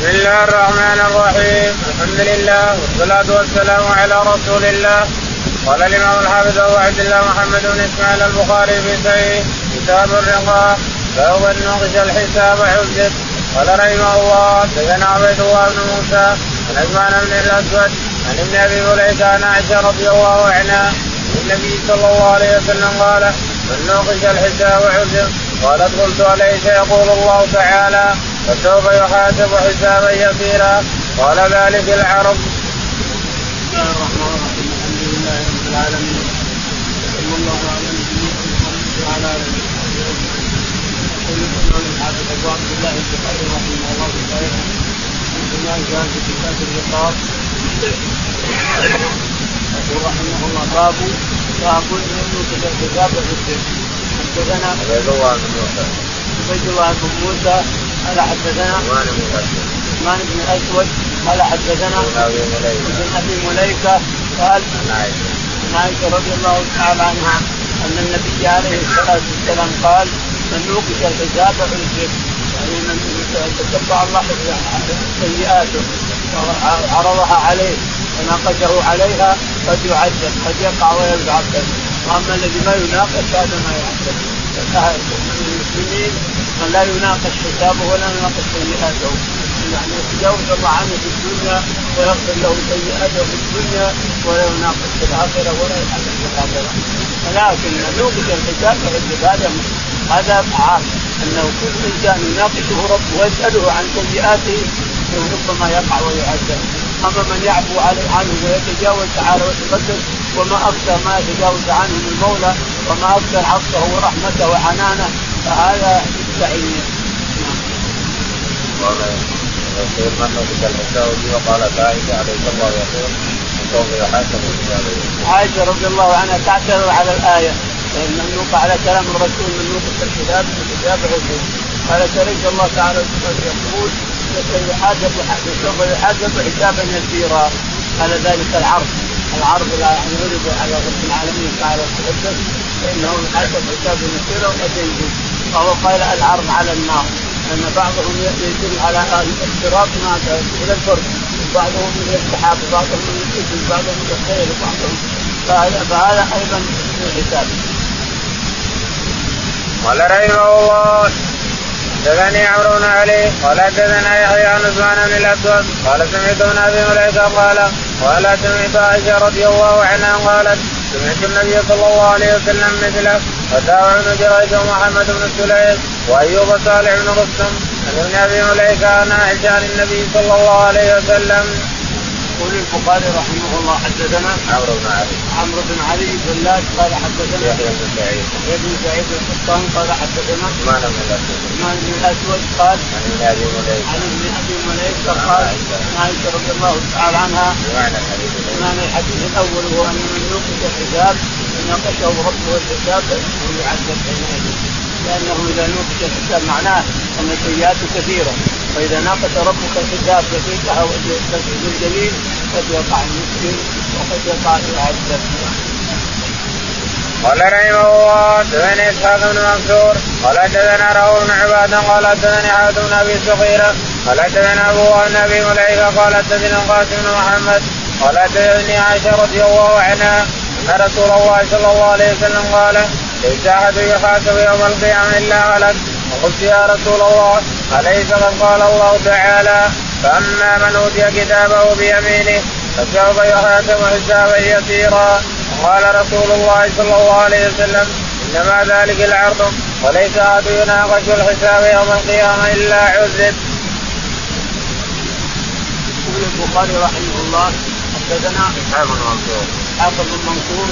بسم الله الرحمن الرحيم الحمد لله والصلاة والسلام على رسول الله قال الإمام الحافظ أبو عبد الله محمد بن إسماعيل البخاري في صحيح كتاب الرقاق فهو أن نقش الحساب عزت قال رحمه الله حدثنا عبيد الله بن موسى عن عثمان بن الأسود عن ابن أبي مليكة عن عائشة رضي الله عنها النبي صلى الله عليه وسلم قال من نوقش الحساب عزت قالت قلت اليس يقول الله تعالى فسوف يحاسب حسابا يسيرا. قال ذلك العرب. بسم الله الرحمن الرحيم الحمد لله رب العالمين. صلى الله على نبينا محمد وعلى اله وصحبه يقول الامام الحافظ ابو عبد الله البخاري رحمه الله تعالى جاء في كتاب الرقاب يقول رحمه الله باب حدثنا عبيد الله بن موسى عبيد الله بن موسى. قال حدثنا عثمان بن الاسود قال حدثنا ابن ابي مليكة قال عن عائشة رضي الله تعالى عنها أن النبي عليه الصلاة والسلام قال من نوقش الحساب عذب يعني من تتبع الله سيئاته وعرضها عليه وناقشه عليها قد يعذب قد يقع ويعذب وأما الذي ما يناقش هذا ما يعذب. المسلمين من لا يناقش حسابه ولا يناقش سيئاته. يعني يتجاوز الله عنه في الدنيا ويغفر له سيئاته في الدنيا ولا يناقش في الآخرة ولا يحاسب في الآخرة. ولكن نوقش الحساب فعذب هذا هذا عام أنه كل إنسان يناقشه ربه ويسأله عن سيئاته ربما يقع ويعذب. أما من يعفو عنه ويتجاوز تعالى وتقدس وما أكثر ما يتجاوز عنه المولى وما أكثر عطفه ورحمته وحنانه فهذا يستعين قال عائشة عليه الله يقول سوف يحاسب عائشه رضي الله عنها تعترض على الآية مملوك على كلام الرسول مملوك الكتاب الكتاب عزيز قال سريت الله تعالى يقول يحاسب سوف يحاسب حسابا يسيرا. قال ذلك العرض العرض يعني عرض على رب العالمين تعالى وتقدس فإنه يحاسب حسابا يسيرا وقد ينجز وهو قال العرض على النار. ان بعضهم يدل على الصراط إلى الفرد. بعضهم إلى السحاب بعضهم إلى الاسم بعضهم إلى الخير بعضهم. فهذا أيضا من الحساب. قال رحمه الله حدثني عمرو بن علي قال حدثنا يحيى عن عثمان بن الأسود قال سمعت ابن أبي مليكة قال قال سمعت عائشة رضي الله عنها قالت سمعت النبي صلى الله عليه وسلم مثله وتابع بن جريج ومحمد بن سليم وأيوب صالح بن رستم عن ابن أبي مليكة عن عائشة عن النبي صلى الله عليه وسلم. يقول البخاري رحمه الله حدثنا عمرو بن علي. عمرو بن علي بن قال حدثنا يحيى بن سعيد. يحيى بن سعيد القطان قال حدثنا عثمان بن الأسود. عثمان بن الأسود قال عن ابن أبي مليكه عن ابن أبي مليكه قال عن عائشة. رضي الله تعالى عنها بمعنى الحديث. معنى الحديث. الأول هو أن من يوقف الحساب ناقشه ربه الحساب فإنه يعذب حينئذ لأنه إذا نوقش الحساب معناه أن سيئاته كثيرة. واذا ناقش ربك الحساب دقيقه بالجليل قد يقع المسلم وقد يقع يعذب قال رحمه الله حدثني إسحاق بن منصور قال حدثنا راهو بن عبادة قال حدثني حاتم بن أبي صغيرة قال حدثنا أبو بن أبي مليكة قال حدثني القاسم بن محمد قال حدثني عائشة رضي الله عنها ان رسول الله صلى الله عليه وسلم قال ليس أحد يحاسب يوم القيامة إلا هلك وقلت يا رسول الله أليس قد قال الله تعالى فأما من أوتي كتابه بيمينه فسوف يحاسب حسابا يسيرا. قال رسول الله صلى الله عليه وسلم إنما ذلك العرض وليس أحد يناقش الحساب يوم القيامة إلا عذب. يقول البخاري رحمه الله حدثنا إسحاق بن منصور. اسحاق بن منصور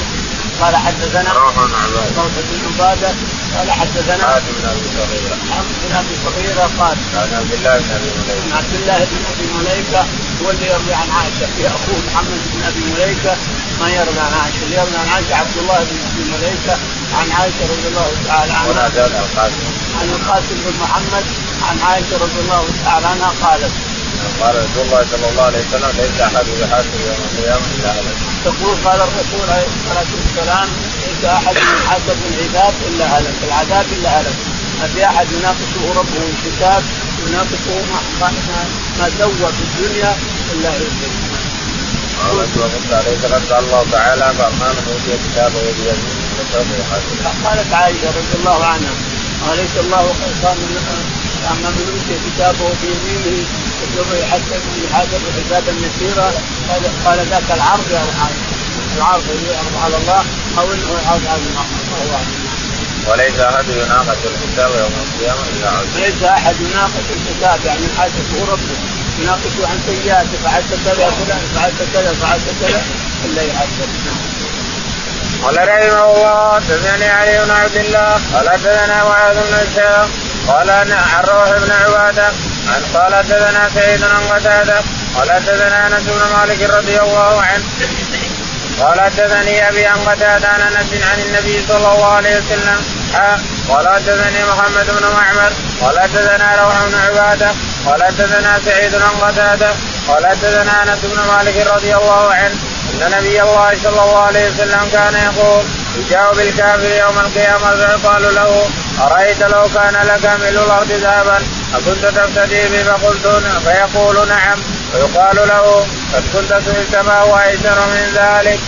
قال حدثنا روح بن عبادة قال حدثنا حاتم بن أبي صغيرة. بن أبي صغيرة قال عن عبد الله بن أبي مليكة. عبد الله بن أبي مليكة هو اللي يروي عن عائشة. في أخوه محمد بن أبي مليكة ما يروي عن عائشة. اللي يروي عن عائشة عبد الله بن أبي مليكة عن عائشة رضي الله تعالى عنها. عن القاسم بن محمد عن عائشة رضي الله تعالى عنها قالت. قال رسول الله صلى الله عليه وسلم ليس أحد يحاسب يوم القيامة إلا. تقول قال الرسول عليه الصلاة والسلام ليس أحد يحاسب العذاب إلا هلك، العذاب إلا هلك، ما في أحد يناقشه ربه الكتاب يناقشه ما ما سوى في الدنيا إلا. عليه قال الله تعالى فاما من أوتي كتابه بيمينه فسوف يحاسب. قالت عائشة رضي الله عنها أليس الله أما من اوتي كتابه بيمينه فسوف يحاسب يحاسب حسابا يسيرا قال ذاك العرض يا العرض يعرض على الله أو إنه يعرض على الله. وليس أحد يناقش الكتاب يوم القيامة إلا عز ليس أحد يناقش الكتاب يعني حاسبه ربه. يناقش عن سيئاته فعلت كذا فلان فعلت كذا فعلت كذا إلا يحاسب قال رحمه الله حدثني علي بن عبد الله قال حدثنا معاذ بن قال عن روح بن عبادة عن قال حدثنا سيد عن قتادة قال حدثنا أنس بن مالك رضي الله عنه. قال حدثني أبي عن قتادة عن أنس عن النبي صلى الله عليه وسلم. قال حدثني محمد بن معمر. قال حدثنا روح بن عبادة. قال حدثنا سعيد عن قتادة. قال حدثنا أنس بن مالك رضي الله عنه. إن نبي الله صلى الله عليه وسلم كان يقول يجاء بالكافر يوم القيامة فيقال له أرأيت لو كان لك ملء الأرض ذهبا أكنت تفتدي به فقلت فيقول نعم ويقال له قد كنت سئلت ما هو أيسر من ذلك.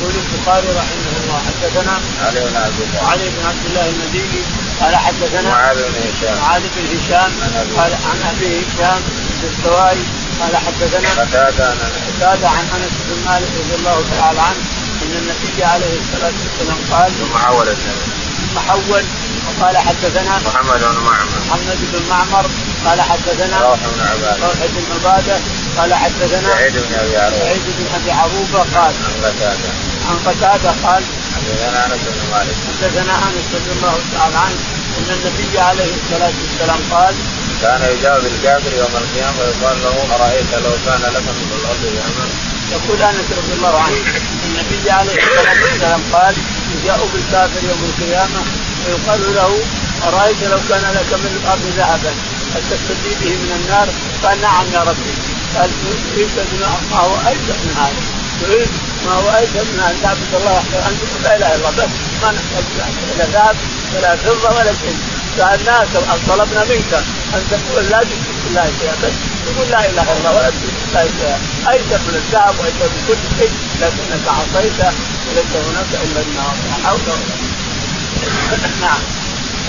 يقول البخاري رحمه الله حدثنا علي بن عبد الله. علي بن عبد الله المديني قال حدثنا معاذ بن هشام. معاذ بن هشام قال عن أبي هشام الدستوائي قال حدثنا قتادة عن قتادة عن أنس بن مالك رضي الله تعالى عنه إن النبي عليه الصلاة والسلام قال محول محول. وقال حدثنا محمد بن معمر. محمد بن معمر. قال حدثنا روح بن عبادة. روح بن عبادة. قال حدثنا سعيد بن أبي عروبة. سعيد بن أبي عروبة قال عن قتادة. عن قتادة قال حدثنا أنس بن مالك. حدثنا أنس رضي الله تعالى عنه إن النبي عليه الصلاة والسلام قال كان يجاوب الكافر يوم القيامة ويقال له أرأيت لو كان لك من الأرض ذهبا يقول أنس رضي الله عنه النبي عليه الصلاة والسلام قال يجاء بالكافر يوم القيامة ويقال له أرأيت لو كان لك من الأرض ذهبا هل تستفي به من النار؟ قال نعم يا ربي. قال تريد ما هو ايسر من هذا. تريد ما هو ايسر من ان تعبد الله وحده ان تقول لا إله إلا الله. بس ما نحتاج لا ذهب ولا فضة ولا شيء. سالناك طلبنا منك أن تقول لا تشرك بالله شيئا تقول لا إله إلا الله ولا تشرك بالله شيئا. ايسر من الذهب وايسر من كل شيء لكنك عصيت وليس هناك الا النار. حول ولا نعم.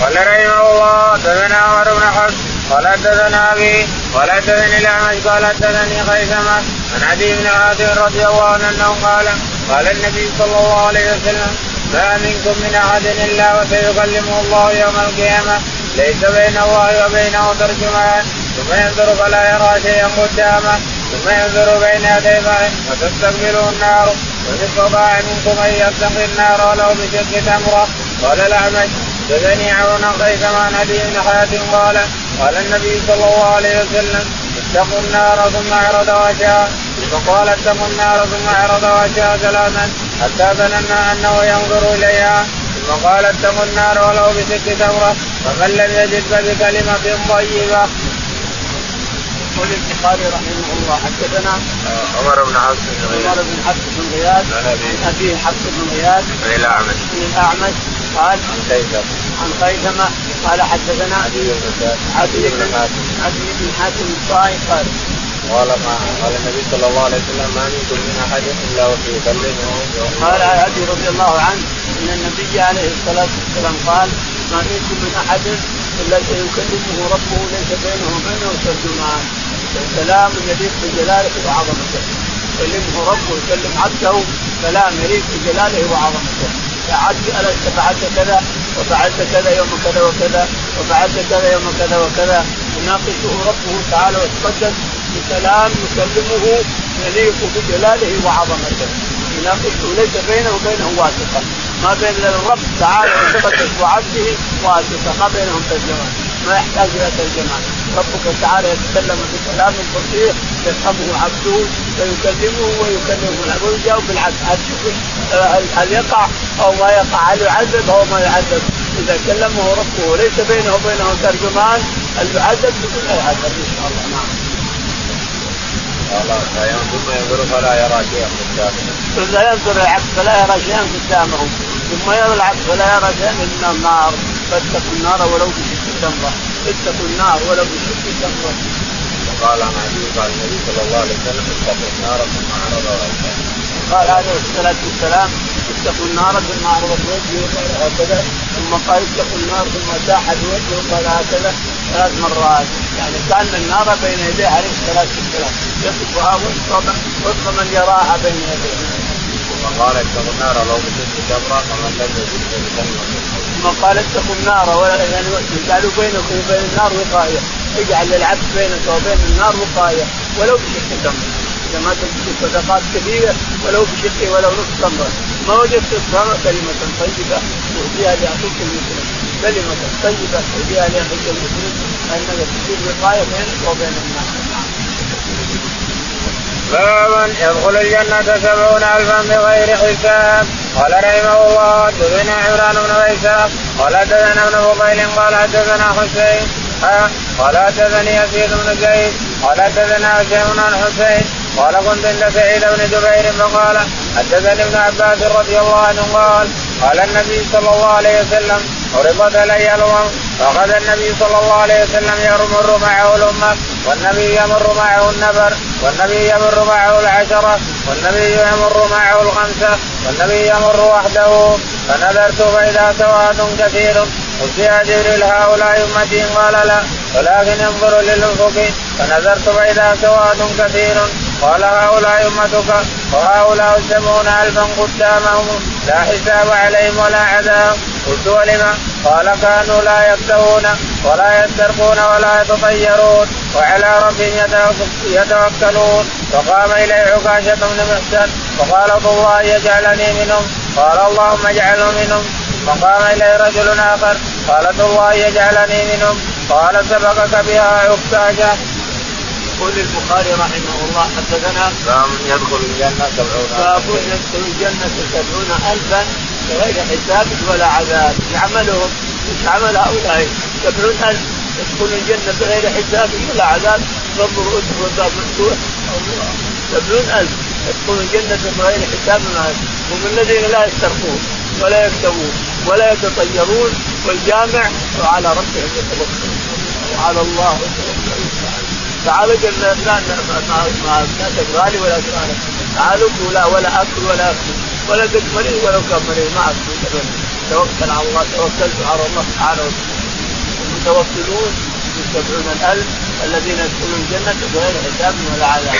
قال رحمه الله حدثنا عمر بن حفص قال حدثنا أبي قال حدثني الأعمش قال حدثني خيثمة عن عدي بن حاتم رضي الله عنه قال قال النبي صلى الله عليه وسلم ما منكم من أحد إلا وسيكلمه الله يوم القيامة. ليس بين الله وبينه ترجمان ثم ينظر فلا يرى شيئا قدامه ثم ينظر بين يديه فتستقبله النار. وان استطاع منكم أن يتقي النار ولو بشق تمرة. قال الأعمش حدثني عون قيس عن ابي بن حاتم قال قال النبي صلى الله عليه وسلم اتقوا النار ثم اعرض وجهه ثم قال اتقوا النار ثم اعرض وجهه ثلاثا. حتى ظننا أنه ينظر إليها ثم قال اتقوا النار ولو بسك تمرة فمن لم يجد فبكلمة طيبة. يقول البخاري رحمه الله حدثنا عمر بن حفص بن غياث. عمر بن حفص بن غياث عن ابي عن أبيه حفص بن غياث عن الأعمش. عن الأعمش قال عن خيثم عن خيثمة قال حدثنا عدي بن حاتم عدي بن حاتم الطائي قال قال ما قال النبي صلى الله عليه وسلم ما منكم من أحد إلا وسيكلمه قال عدي رضي الله عنه إن النبي عليه الصلاة والسلام قال ما منكم من أحد إلا سيكلمه ربه ليس بينه وبينه ترجمان كلام يليق بجلاله وعظمته. يكلمه ربه يكلم عبده كلام يليق بجلاله وعظمته. يا عبدي الست فعلت كذا وفعلت كذا يوم كذا وكذا وفعلت كذا يوم كذا وكذا. يناقشه ربه تعالى وتقدس بكلام يكلمه يليق بجلاله وعظمته يناقشه ليس بينه وبينه واسطة. ما بين الرب تعالى وتقدس وعبده واسطة. ما بينهم ترجمان ما يحتاج إلى ترجمان ربك تعالى يتكلم بكلام فصيح يفهمه عبده فيكلمه ويكلمه ويجاوب بالعكس هل يقع أو ما يقع؟ هل يعذب أو ما يعذب؟ إذا كلمه ربه ليس بينه وبينه ترجمان يقول لا يعذب ان شاء الله نعم. ثم ينظر فلا يرى شيئا قدامه. ثم ينظر العبد فلا يرى شيئا قدامه ثم يرى العبد فلا يرى شيئا الا النار فاتقوا النار ولو بشق تمرة اتقوا النار ولو بشق تمرة. وقال عن أبي قال النبي صلى الله عليه وسلم اتقوا النار ثم عرض قال عليه الصلاة والسلام اتقوا النار ثم عرضت وجهه قال هكذا ثم قال اتقوا النار ثم ساح بوجهه قال هكذا ثلاث مرات. يعني كان النار بين يديه عليه الصلاة والسلام. يصفها وفق من يراها بين يديه. ثم قال اتقوا النار لو بشق تمره فمن لم يجد ثم قال اتقوا النار ولا يعني جعلوا بينكم وبين النار وقاية. اجعل للعبد بينك وبين النار وقاية. ولو بشق تمره إذا ما تجد صدقات كبيرة ولو بشق ولو نصف تمره ما وجدت التمره كلمة طيبة تهديها لأخيك المسلم. كلمة طيبة تهديها لأخيك المسلم. أنك تصير وقاية بينك وبين النار باب يدخل الجنة سبعون ألفا بغير حساب. قال رحمه الله حدثنا عمران بن ميسر قال حدثنا ابن فضيل قال حدثنا حسين. قال حدثني يزيد بن زيد قال حدثنا هشام عن حسين قال كنت عند سعيد بن جبير فقال حدثني ابن عباس رضي الله عنه قال قال النبي صلى الله عليه وسلم عرضت علي الامم فأخذ النبي صلى الله عليه وسلم يمر معه الأمة والنبي يمر معه النفر والنبي يمر معه العشرة والنبي يمر معه الخمسة والنبي يمر وحده فنظرت فإذا سواد كثير. يا جبريل هؤلاء أمتي قال لا ولكن انظر للأفق فنظرت فإذا سواد كثير. قال هؤلاء أمتك وهؤلاء سبعون الفا قدامهم لا حساب عليهم ولا عذاب. قلت ولم؟ قال كانوا لا يكتوون ولا يسترقون ولا يتطيرون وعلى ربهم يتوكلون. فقام إليه عكاشة بن محسن وقال الله يجعلني منهم؟ قال اللهم اجعله منهم. فقام اليه رجل آخر قال الله يجعلني منهم. قال سبقك بها عكاشه يقول البخاري رحمه الله حدثنا باب يدخل الجنة سبعون باب يدخل الجنة سبعون ألفا بغير حساب ولا عذاب. عملهم إيش عمل هؤلاء؟ سبعون ألف. يدخل الجنة بغير حساب ولا عذاب. انظروا ادخلوا الباب مفتوح سبعون ألف. يدخل الجنة بغير حساب عذاب هم الذين لا يسترقون ولا يكتوون ولا يتطيرون والجامع وعلى ربهم يتوكلون وعلى الله تعالوا قلنا لا ما تبغالي ولا تبغالي. تعالوا ولا ولا أكل ولا أكل. ولا قد مريض ولو كان مريض ما أكل. توكل على الله توكلت على الله سبحانه وتعالى. المتوكلون سبعون الألف الذين يدخلون الجنة بغير حساب ولا عذاب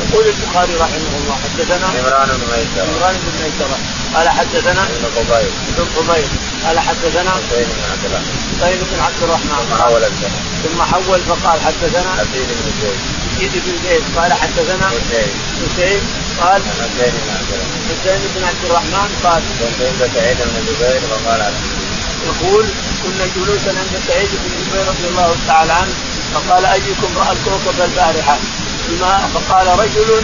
يقول البخاري رحمه الله حدثنا عمران بن ميسرة. عمران بن ميسرة. قال حدثنا ابن قبيل. ابن قبيل. قال حدثنا حسين بن عبد الله. حسين بن عبد الرحمن. ثم حول الجنة. ثم حول فقال حدثنا حسين بن زيد. يزيد بن زيد. قال حدثنا حسين حسين. قال حسين بن عبد الله. حسين بن عبد الرحمن. قال كنت عند سعيد بن جبير فقال يقول كنا جلوسا عند سعيد بن جبير رضي الله تعالى عنه فقال أيكم رأى الكوكب البارحة؟ فقال رجل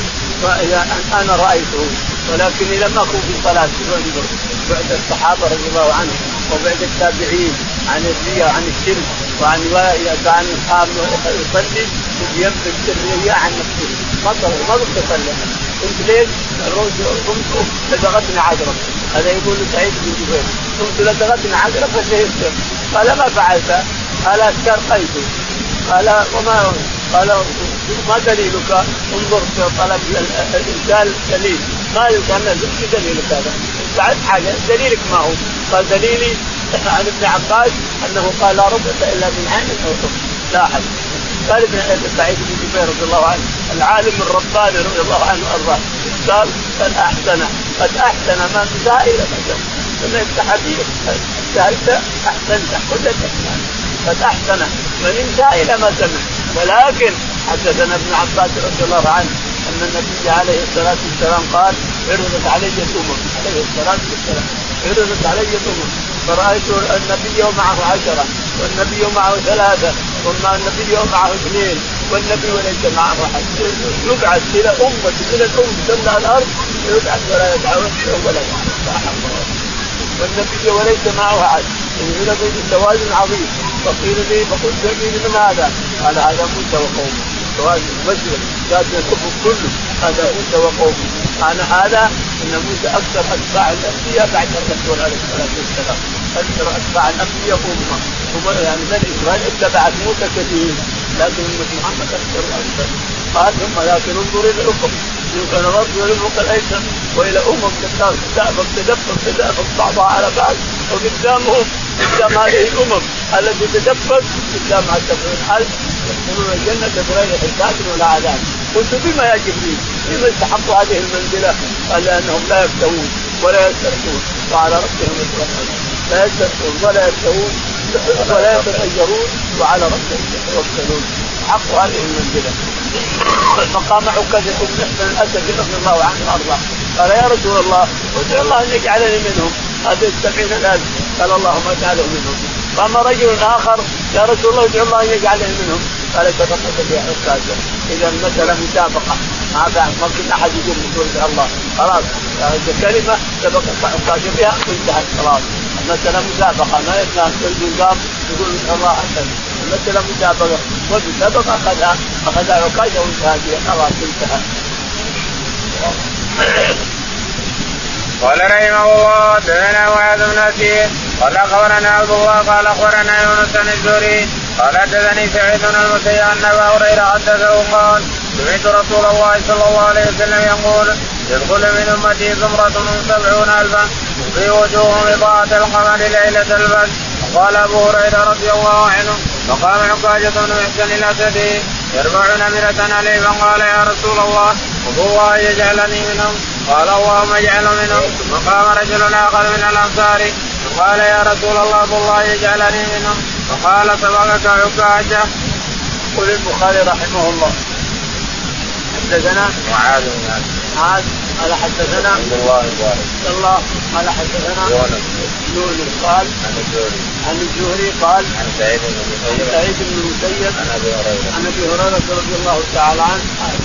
أنا رأيته ولكني لم أكن في صلاة بعد الصحابة رضي الله عنهم وبعد التابعين عن الرياء عن الشرك وعن كان يصلي ينفذ الرياء عن نفسه ما ما قلت اصلي قلت ليش؟ قمت لدغتني عذرة هذا يقول سعيد بن جبير قمت لدغتني عذرة فشهدت قال ما فعلت؟ قال استرقيت قال وما قال ما دليلك؟ انظر طلب الإنسان دليل ما كان دليلك هذا؟ بعد حاجة دليلك ما هو؟ قال دليلي عن ابن عباس أنه قال لا ربة إلا من عين أو لاحظ قال ابن سعيد بن جبير رضي الله عنه العالم الرباني رضي الله عنه وأرضاه. قال قد أحسن قد أحسن ما سائل سمعت حديث سألت أحسنت كل الاحسان قد أحسن من سائل ما سمع. ولكن حدثنا ابن عباس رضي الله عنه أن النبي عليه الصلاة والسلام قال عرضت علي الامم عليه الصلاة والسلام. عرضت علي الامم فرأيت النبي ومعه عشرة والنبي ومعه ثلاثة. وما النبي ومعه اثنين والنبي وليس معه أحد يبعث إلى أمة من الأم تملأ الأرض يبعث ولا يدعون ولا والنبي وليس معه أحد. هنا توازن عظيم فقيل لي فقلت لي من هذا؟ قال هذا موسى وقومه توازن مسلم كاد الكفر كله هذا موسى وقومه أنا هذا أن موسى أكثر أتباع الأنبياء بعد الرسول عليه الصلاة والسلام. أتباع الأنبياء أمة. يعني بني إسرائيل اتبعت موسى كثير لكن محمد أكثر قال ثم لكن انظر إلى الافق الأرض إلى الافق الايسر وإلى أمم تدافق تدفق تدافق بعضها على بعض. وقدامهم قدام هذه الأمم التي تدفق قدام سبعين الف يدخلون الجنة بغير حساب ولا عذاب. قلت بما يا جبريل؟ بما استحقوا هذه المنزلة؟ قال لأنهم لا يفتوون ولا يسترقون وعلى ربهم يتوكلون. لا يسترقون ولا يفتوون ولا يتغيرون وعلى ربهم يتوكلون. حق هذه المنزلة. فقام عكازة بن الأسد رضي الله عنه وأرضاه. قال يا رسول الله ادعو الله أن يجعلني منهم. هذه السبعين الالف قال اللهم اجعله منهم. قام رجل آخر يا رسول الله ادعو الله أن يجعلني منهم. قال تفقد في عكازه إذا المساله مسابقة ما ما كل أحد يقول بقول الله خلاص. كلمة سبق عكازه بها وانتهت. خلاص. المساله مسابقة ما يسمع كل قام يقول الله احسن المساله مسابقه وبسبق اخذها اخذها عكازه وانتهى خلاص انتهى. قال رحمه الله دنا معاذ بن أسير. قال أخبرنا عبد الله قال أخبرنا يونس بن الزهري. قال حدثني سعيد بن المسيب أن أبا هريرة حدثه قال سمعت رسول الله صلى الله عليه وسلم يقول يدخل من أمتي زمرة سبعون الفا في وجوههم بطاعة القمر ليلة البدر. قال أبو هريرة رضي الله عنه فقام عكاجة بن محسن الأسدي يرفع نمرة عليه فقال يا رسول الله والله يجعلني منهم قال اللهم اجعل منهم ثم قام رجل آخر من الانصار فقال يا رسول الله والله يجعلني منهم فقال سبقك عكاجة يقول البخاري رحمه الله. حدثنا معاذ بن معاذ قال حدثنا عبد الله بن الله قال حدثنا يونس قال عن الزهري. عن الزهري قال عن سعيد بن المسيب. سعيد بن المسيب. عن أبي هريرة. عن أبي هريرة رضي الله تعالى عنه. قال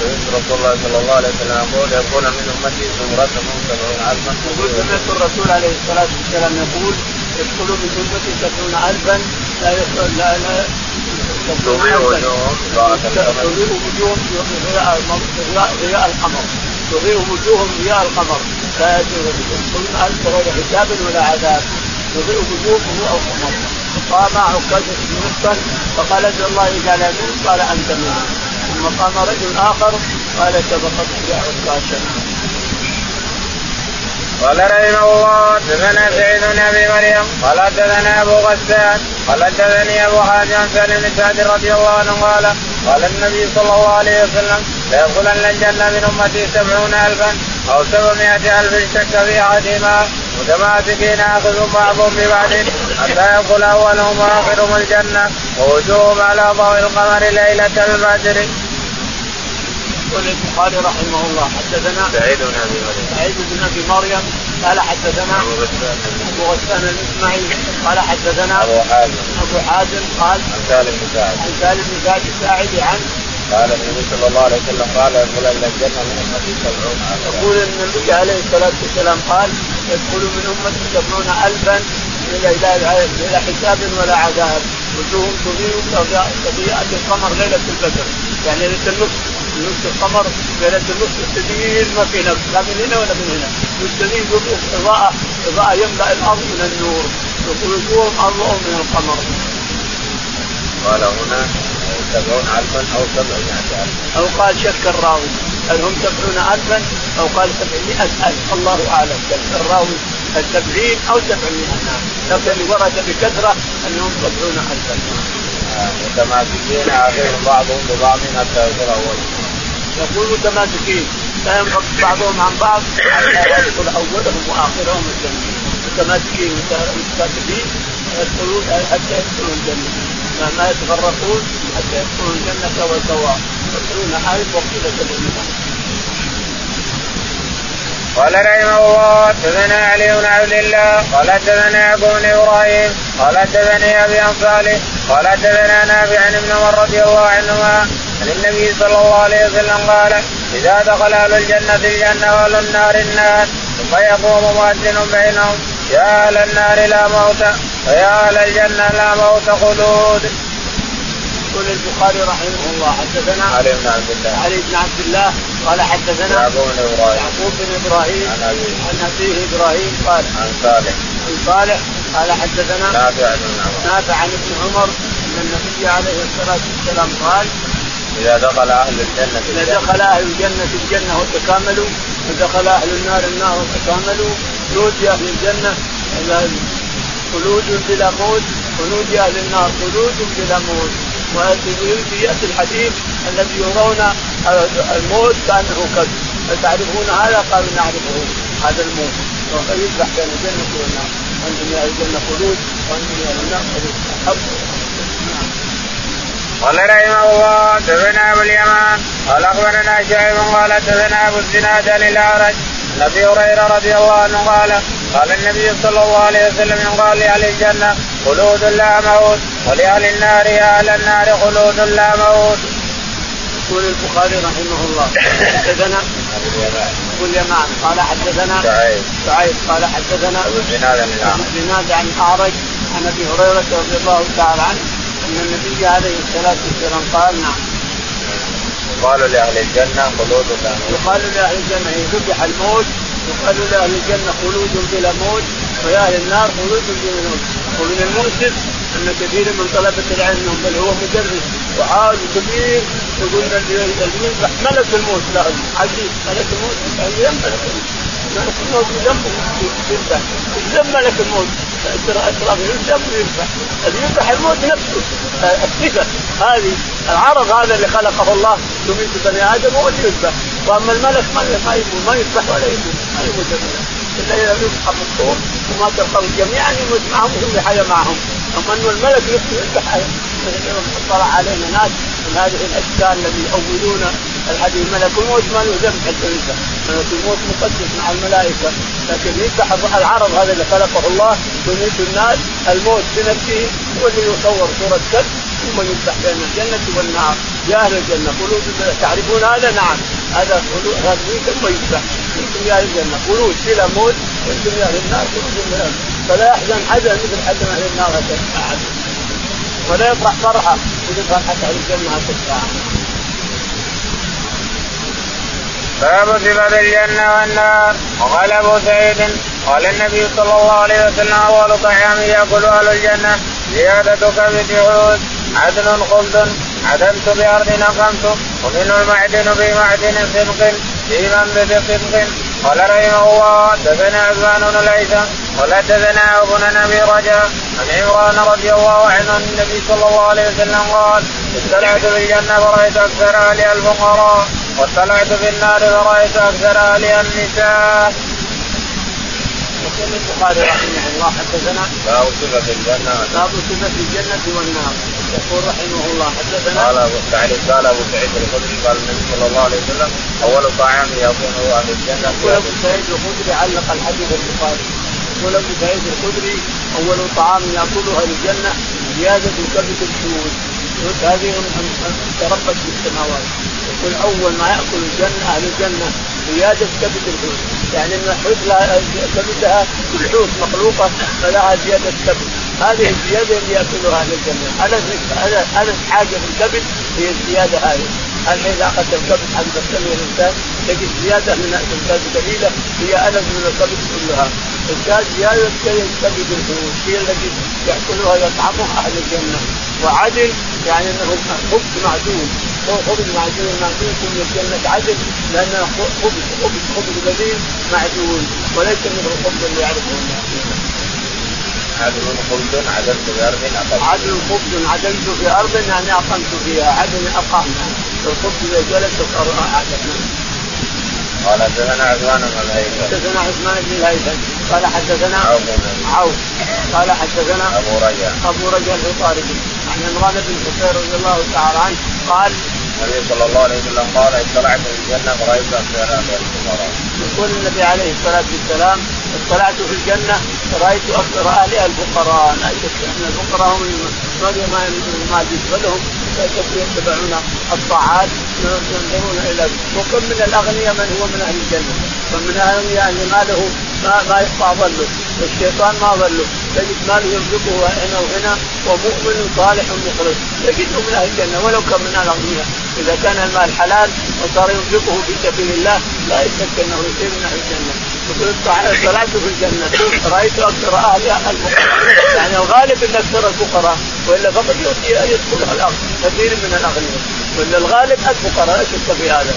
سمعت رسول الله صلى الله عليه وسلم يقول يكون من أمتي زمرة سبعون الفا. يقول سمعت الرسول عليه الصلاة والسلام يقول يدخل من امتي سبعون الفا لا لا لا تضيء وجوههم ضياء القمر. تضيء وجوههم ضياء القمر. لا يدخلون الا في غير حساب ولا عذاب؟ تضيء وجوههم ضياء القمر قام عكاشة بن محصن فقال ادعو الله يجعلني منهم قال أنت منهم. ثم قام رجل آخر قال سبقت يا عكاشة قال رحمه الله حدثنا سعيد بن أبي مريم قال حدثنا أبو غسان قال حدثني أبو حازم عن سالم بن سعد رضي الله عنه قال قال النبي صلى الله عليه وسلم ليدخلن الجنة من أمتي سبعون الفا أو سبعمائة ألف شك في أحدهما. متماسكين أخذ بعضهم ببعض حتى يدخل أولهم وآخرهم الجنة ووجوههم على ضوء القمر ليلة البدر. يقول البخاري رحمه الله حدثنا سعيد بن أبي مريم. سعيد بن أبي مريم قال حدثنا أبو غسان. أبو غسان الإسماعيلي قال حدثنا أبو حازم. أبو حازم قال عن سالم بن سعد عن سالم بن سعد الساعدي عن قال النبي صلى الله عليه وسلم قال يدخل إلى الجنة من أمتي سبعون. الفا يقول ان النبي عليه الصلاة والسلام قال يدخل من أمتي سبعون الفا إلى إلى إلى حساب ولا عذاب. وجوههم تضيء كإضاءة القمر ليلة البدر. يعني ليلة النصف نصف الشهر ليلة النصف تدير ما في نقص لا من هنا ولا من هنا. يستدير إضاءة إضاءة يملأ الأرض من النور. وجوههم أضوء من القمر. قال هنا سبعون الفا أو سبعمائة الفا. أو قال شك الراوي هل هم سبعون ألفا؟ أو قال سبعمائة ألف الله أعلم. شك الراوي السبعين أو سبعمائة. نعم لكن ورد بكثرة أنهم سبعون ألفا. متماسكين اخرهم بعضهم ببعض حتى يصل اولهم يقول متماسكين لا ينفك بعضهم عن بعض حتى يدخل أولهم وآخرهم الجنة. متماسكين متكاتفين يدخلون حتى يدخلوا الجنة. ما, ما يتفرقون حتى يدخلوا الجنه سوا سوا يدخلون الف وقيل سبعين قال رحمه الله حدثنا علي بن عبد الله قال حدثنا يعقوب بن إبراهيم قال حدثني أبي عن صالح قال حدثنا نافع عن ابن عمر رضي الله عنهما عن النبي صلى الله عليه وسلم قال إذا دخل أهل الجنة الجنة وأهل النار النار ثم يقوم مؤذن بينهم يا أهل النار لا موت ويا أهل الجنة لا موت خلود. يقول البخاري رحمه الله حدثنا علي بن عبد الله. علي بن عبد الله قال حدثنا يعقوب بن إبراهيم. يعقوب بن إبراهيم عن أبيه. عن أبيه إبراهيم قال عن صالح. عن صالح قال حدثنا نافع بن عمر. نافع عن ابن عمر أن النبي عليه الصلاة والسلام قال إذا دخل أهل الجنة إذا دخل أهل الجنة الجنة وتكاملوا ودخل أهل النار النار وتكاملوا نودي أهل الجنة خلود بلا موت ونودي أهل النار خلود بلا موت. وياتي الحديث الذي يرون الموت كأنه كذب. فتعرفون هذا؟ قالوا نعرفه. هذا الموت. ويذبح بين الجنة والنار. وأنتم يا الجنة خلود. وأنتم يا النار خلود. قال رحمه الله دفنا أبو اليمان. قال أخبرنا شعيب قال دفنا أبو الزناد للأعرج. أبي هريرة رضي الله عنه قال قال النبي صلى الله عليه وسلم قال لأهل الجنة خلود لا موت ولأهل النار يا أهل النار خلود لا موت. يقول البخاري رحمه الله حدثنا ابو اليمان ابو اليمان قال حدثنا شعيب. قال حدثنا أبو الزناد عن الأعرج. عن الأعرج عن أبي هريرة رضي الله تعالى عنه أن النبي عليه الصلاة والسلام قال نعم. يقال لأهل الجنة خلود لا موت. يقال لأهل الجنة ان ذبح الموت يقال لأهل الجنة خلود بلا موت ولاهل النار خلود بلا موت. ومن المؤسف أن كثير من طلبة العلم بل هو مدرس وعالم كبير يقول اللي يذبح ملك الموت. له عزيز ملك الموت. ينبغي ملك الموت. يذبح يذبح ملك الموت. اشراف يذبح ويذبح يذبح الموت نفسه. الصفة هذه العرض هذا اللي خلقه الله يميت بني آدم هو اللي يذبح وأما الملك ما ما يموت ما يذبح ولا يموت ما يموت الا اذا يذبح الطول وما تلقوا جميعا يموت معهم ثم يحيا معهم. أما انه الملك نفسه يذبح طلع علينا ناس من هذه الاشكال الذي يؤولون الحديث ملك الموت ما له ذنب حتى يذبح ملك الموت مقدس مع الملائكه لكن يذبح العرض هذا اللي خلقه الله يميت الناس الموت بنفسه هو اللي يصور صوره كلب ثم يذبح بين الجنه والنار يا أهل الجنه خلود تعرفون هذا نعم هذا خلود هذا ثم يذبح أنتم يا أهل الجنه خلود بلا موت وأنتم يا أهل النار خلود بلا فلا يحزن حزن مثل حزن أهل النار هذا ولا يفرح فرحة. مثل فرحة أهل الجنة هذا باب صفة الجنة والنار. وقال أبو سعيد قال النبي صلى الله عليه وسلم أول طعام يأكل أهل الجنة زيادة كبد عود عدل خلد عدلت بأرض أقمت ومنه المعدن في معدن صدق. في منبت صدق قال رحمه الله دثنا عثمان بن الهيثم قال دثنا أبو نبي رجاء عن عمران رضي الله عنه عن النبي صلى الله عليه وسلم قال اطلعت في الجنة فرأيت أكثر اهلها الفقراء واطلعت في النار فرأيت أكثر اهلها النساء. يقول البخاري رحمه الله حدثنا باب صفة الجنة باب صفة الجنة والنار يقول رحمه الله حدثنا قال أبو سعيد قال أبو سعيد الخدري قال النبي صلى الله عليه وسلم أول طعام يكون أهل الجنة. يقول أبو سعيد الخدري علق الحديث البخاري. يقول أبو سعيد الخدري أول طعام يأكله أهل الجنة زيادة كبد الحوت هذه تربت في السماوات. يقول أول ما يأكل الجنة أهل الجنة زيادة كبد الحوت يعني إن الحوت كبدها الحوت مخلوقة فلها زيادة كبد هذه الزيادة اللي يأكلها أهل الجنة. ألذ ألذ حاجة في الكبد هي الزيادة هذه. الحين أخذت الكبد حق السمي الإنسان تجد زيادة من الكبد قليلة هي ألذ من الكبد كلها. الزاد زيادة كبد الحوت هي التي يأكلها يطعمها أهل الجنة. وعدل يعني إنه خبز معدوم. هو خبز معدوم معدوم من الجنة عدل لأنه خبز خبز خبز قليل معدول وليس من الخبز اللي يعرفه الناس عدل خبز عدلت في أرض اقمت عدل خبز عدلت في أرض يعني اقمت فيها. عدل اقامنا الخبز إذا جلس عدلنا قال حدثنا عثمان بن الهيثم حدثنا عثمان بن الهيثم قال حدثنا عوف عوف. قال حدثنا أبو رجاء. أبو رجاء العطاردي عن عمران بن حسين رضي الله تعالى عنه قال النبي صلى الله عليه وسلم قال اطلعت في الجنة فرأيت الفقراء. يقول النبي عليه الصلاة والسلام اطلعت في الجنة فرايت أكثر اهلها الفقراء. لا شك أن الفقراء هم ما ما لهم يتبعون الطاعات ينظرون إلى وكم من الأغنياء من هو من أهل الجنة؟ ومن الاغنياء يعني ما له ما ما يقطع ظله الشيطان ما ظله تجد ماله يرزقه هنا وهنا ومؤمن صالح مخلص. تجده من أهل الجنة ولو كان من الأغنياء. إذا كان المال حلال وصار ينفقه في سبيل الله لا يشك أنه يصير من أهل الجنة. يقول صلاه في الجنة. رأيت أكثر اهلها الفقراء يعني الغالب إن أكثر الفقراء وإلا فقد يدخلها كثير من الأغنياء. ولا الغالب الفقراء لا شك في هذا.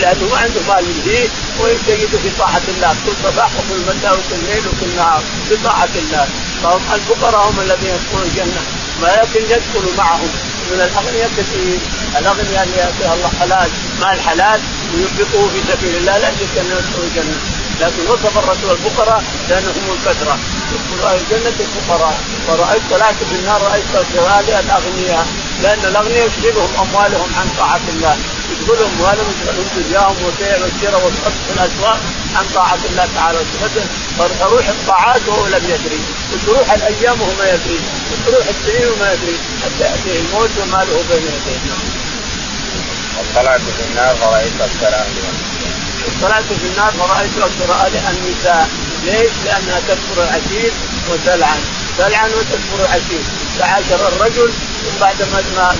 لأنه ما عنده مال يلهيه ويجتهد في طاعة الله. كل صباح وكل مساء وكل ليل وكل نهار في طاعة الله. فهم الفقراء هم الذين يدخلون الجنة ولكن يدخل معهم. من الأغنياء كثير الأغنياء اللي يعطيها الله حلال مال حلال وينفقوه في سبيل الله لا شك انه يدخل الجنة. لكن وصف الرسول الفقراء لأنهم الكثرة. يدخل أهل الجنة الفقراء. ورأيت طلعت في النار رأيت هذه الأغنياء. لأن الأغنياء يشغلهم أموالهم عن طاعة الله. يشغلهم اموالهم يشغلهم دنياهم والبيع والشراء والحب في الأسواق عن طاعة الله تعالى فتروح الطاعات وهو لم يدري. وتروح الأيام وهو ما يدري. وتروح السنين وما يدري. حتى يأتيه الموت وما له بين يديه. وطلعت في النار فرأيت السلام. طلعت في النار فرأيت أكثر النساء ليش؟ لأنها تكفر العشير وتلعن. تلعن وتكفر العشير. تعاشر الرجل بعد ما ينعم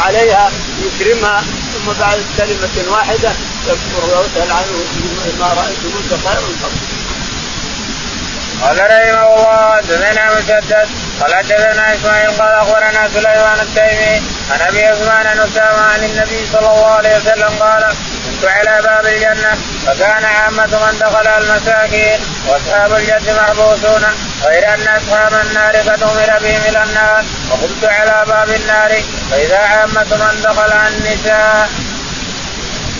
عليها يكرمها ثم بعد كلمة واحدة تكفر وتلعن ما رأيت منك خير الفضل قال رحمه الله حدثنا مسدد قال حدثنا إسماعيل قال أخبرنا سليمان التيمي عن أبي عثمان عن عن النبي صلى الله عليه وسلم قال كنت على باب الجنة فكان عامة من دخل المساكين وأصحاب الجنه محبوسون غير أن أصحاب النار قد أمر بهم إلى النار وقمت على باب النار فإذا عامة من دخل النساء.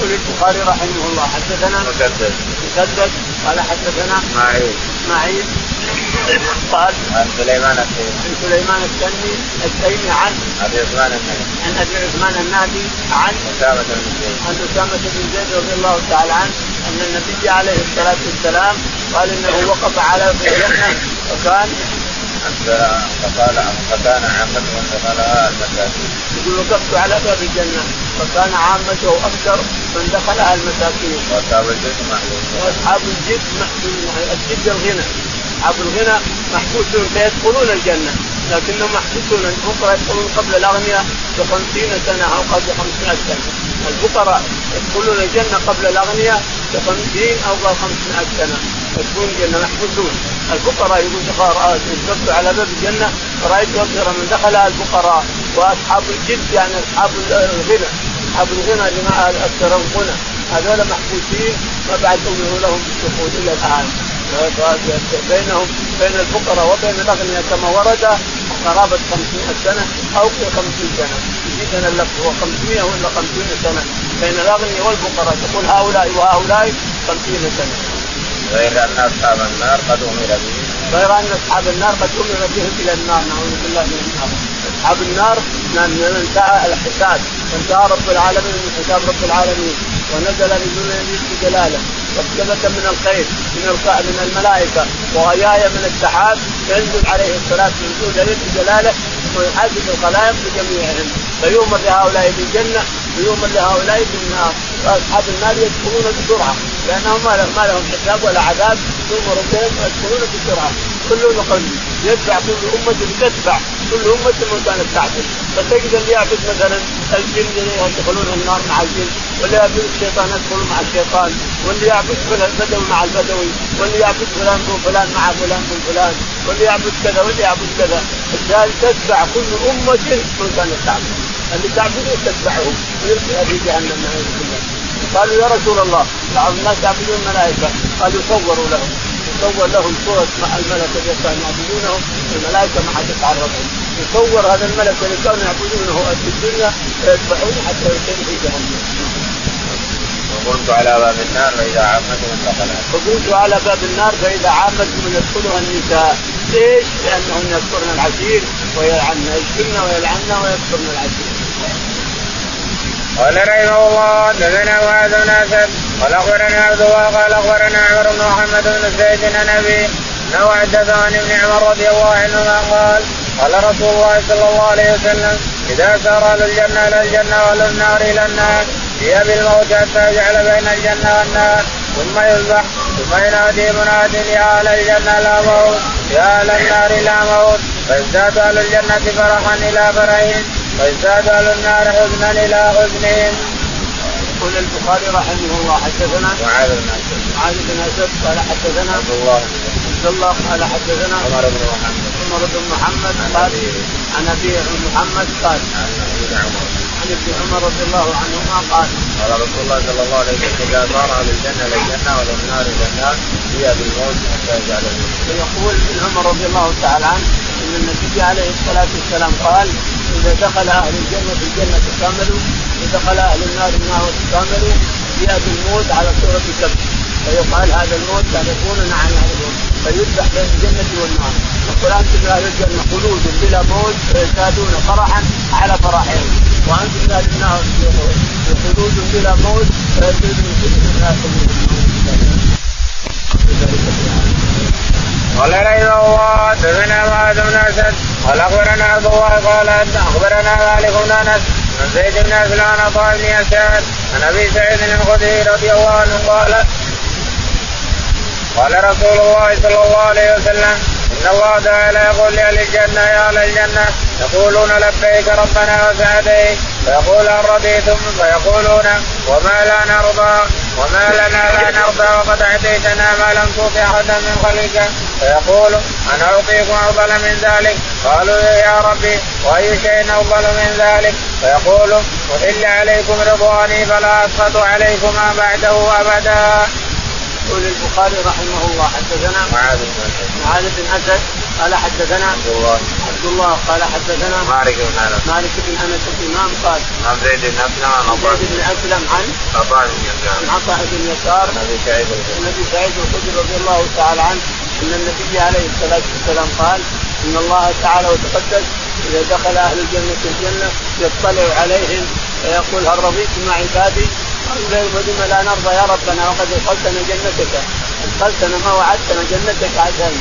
يقول البخاري رحمه الله حدثنا مسدد. مسدد قال حدثنا اسماعيل اسماعيل قال عن سليمان التيمي عن سليمان التيمي التيمي عن ابي عثمان النهدي عن أبي عثمان النهدي عن أسامة بن زيد. عن أسامة بن زيد رضي الله تعالى عنه أن النبي عليه الصلاة والسلام قال إنه وقف على الجنه وكان فقال فكان عامته من دخلها المساكين. يقول وقفت على باب الجنة فكان عامته أكثر من دخلها المساكين. وأصحاب الجد محبوسون. وأصحاب الجد الجد الغنى أصحاب الغنى محبوسون فيدخلون الجنة. لكنهم محبوسون. الفقراء يدخلون قبل الأغنياء بخمسين سنة أو قبل خمسمائة سنة. الفقراء يدخلون الجنة قبل الأغنياء بخمسين أو قبل خمسمائة سنة. يدخلون الجنة محبوسون. الفقراء يقول وقفت على باب الجنة رأيت أكثر من دخلها الفقراء وأصحاب الجد يعني أصحاب الغنى. أصحاب الغنى اللي أكثر الغنى هذول محبوسين ما بعد لهم بالدخول إلى الآن بينهم بين الفقراء وبين الأغنياء كما ورد قرابة 500 سنة أو 50 سنة يجينا اللفظ هو 500 ولا 50 سنة بين الأغنياء والفقراء تقول هؤلاء وهؤلاء 50 سنة. غير أن أصحاب النار قد أمر بهم. غير أن أصحاب النار قد أمر بهم إلى النار نعوذ بالله من النار. أصحاب النار من انتهى الحساب. وانتهى رب العالمين من حساب رب العالمين. ونزل نزول جلاله. وثبت من الخير من من الملائكة. وغيايا من السحاب ينزل عليه الصلاة والسلام جلاله. ويحاسب الخلائق بجميعهم. فيؤمر لهؤلاء بالجنة ويؤمر لهؤلاء بالنار. وأصحاب النار يدخلون بسرعة لأنهم ما لهم, حساب ولا عذاب. يؤمر بهم ويدخلون بسرعة. كل نقل يتبع كل أمة تتبع كل أمة ما كانت تعبد فتجد اللي يعبد مثلا الجن يدخلون النار مع الجن واللي يعبد الشيطان يدخل مع الشيطان. واللي يعبد البدوي مع البدوي. واللي يعبد فلان فلان مع فلان فلان. واللي يعبد كذا واللي يعبد كذا. تتبع كل أمة ما كانت تعبد اللي تعبدون تتبعهم. ويلقي في جهنم نعوذ بالله قالوا يا رسول الله بعض الناس يعبدون الملائكة. قالوا صوروا لهم. يصور لهم صورة مع الملك الذي كانوا يعبدونهم. الملائكة ما حد يتعرضهم يصور هذا الملك الذي كانوا يعبدونه في الدنيا فيتبعونه حتى يلقيه في جهنم. وقلت على باب النار فإذا عامتهم دخلها. وقلت على باب النار فإذا عامتهم يدخلها النساء، ليش؟ لأنهن يذكرن العشير ويلعنن يشتمن ويلعنن ويذكرن العشير. قال رحمه الله حدثنا معاذ بن أسد قال أخبرنا عبد الله قال أخبرنا عمر بن محمد بن زيد عن ابي حدثه عن ابن عمر رضي الله عنهما قال قال رسول الله صلى الله عليه وسلم إذا سار أهل الجنة إلى الجنة وأهل النار إلى النار هي بالموت حتى يجعل بين الجنة والنار. ثم يذبح ثم ينادي مناد يا أهل الجنة لا موت يا أهل النار لا موت. فيزداد أهل الجنة فرحا إلى فرحهم ويزداد أهل النار حزنا إلى حزنهم. يقول البخاري رحمه الله حدثنا معاذ بن أسد. معاذ بن أسد قال حدثنا عبد الله عبد الله قال حدثنا عمر بن محمد. عمر بن محمد قال عن أبي محمد قال عن ابن عمر عن رضي الله عنهما قال قال رسول الله صلى الله عليه وسلم إذا صار أهل الجنة إلى الجنة واهل النار إلى النار هي بالموت حتى يجعل ويقول ابن عمر رضي الله تعالى عنه إن النبي عليه الصلاة والسلام قال إذا دخل أهل الجنة الجنة تكاملوا ودخل أهل النار النار تكاملوا ياتي الموت على صورة كبش فيقال هذا الموت تعرفون نعم يعرفون فيذبح بين الجنة والنار. يقول أنتم أهل الجنة خلود بلا موت فيزدادون فرحا على فرحهم. وأنتم أهل النار خلود بلا موت قال رحمه الله حدثنا معاذ بن اسد قال اخبرنا عبد الله قال اخبرنا مالك بن انس عن زيد بن اسلم عن عطاء بن يسار عن ابي سعيد الخدري رضي الله عنه قال قال رسول الله صلى الله عليه وسلم إن الله تعالى يقول لأهل الجنة يا أهل الجنة يقولون لبيك ربنا وسعديك فيقول هل رضيتم؟ فيقولون وما لا نرضى وما لنا لا نرضى وقد أعطيتنا ما لم تعط أحدا من خلقك. فيقول أنا أعطيكم أفضل من ذلك؟ قالوا يا ربي وأي شيء أفضل من ذلك؟ فيقول أحل عليكم رضواني فلا أسقط عليكم ما بعده أبدا. يقول البخاري رحمه الله حدثنا معاذ بن اسد معاذ بن أسد قال حدثنا عبد الله. عبد الله قال حدثنا مالك بن أنس. مالك بن أنس الإمام قال عن زيد بن أسلم عن عطاء زيد بن أسلم عن عطاء بن يسار. عن عطاء بن يسار عن أبي سعيد الخدري. النبي سعيد الخدري رضي الله تعالى عنه إن النبي عليه الصلاة والسلام قال إن الله تعالى وتقدس إذا دخل أهل الجنة الجنة يطلع عليهم ويقول هل رضيتم مع عبادي؟ قالوا ولم لا نرضى يا ربنا وقد ادخلتنا جنتك. ادخلتنا ما وعدتنا جنتك عشان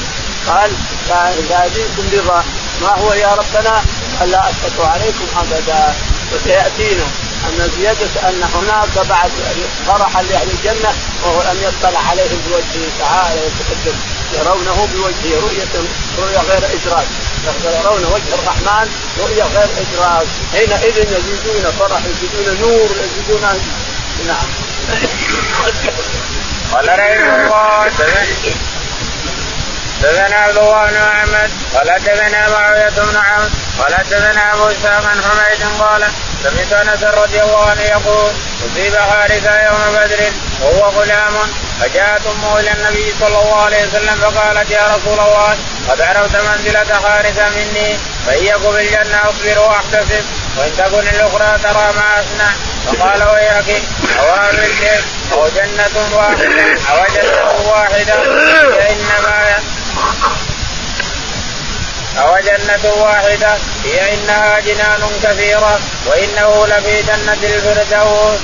قال فهديكم رضا ما هو يا ربنا؟ قال لا أسقط عليكم أبدا. وسيأتينا. أن زيادة أن هناك بعد فرحا لأهل الجنة وهو أن يطلع عليهم بوجهه تعالى يتقدم يرونه بوجهه رؤيه رؤية غير إدراك. يرون وجه الرحمن رؤية غير إدراك. حينئذ يزيدون فرح يزيدون نور يزيدون نعم. قال رحمه الله. حدثنا عبد الله بن محمد قال حدثنا معاوية بن عمرو قال حدثنا أبو إسحاق عن حميد. قال سمعت أنس رضي الله عنه يقول أصيب حارثه يوم بدر وهو غلام. فجاءت أمه إلى النبي صلى الله عليه وسلم فقالت يا رسول الله قد عرفت منزلة حارثه مني فان يكن في الجنه أصبر وأحتسب وإن تكن الأخرى ترى ما أصنع فقال ويحك أو البيت أو جنة واحدة أو جنة واحدة فإنما أو جنة واحدة هي إنها جنان كثيرة وإنه لفي جنة الفردوس.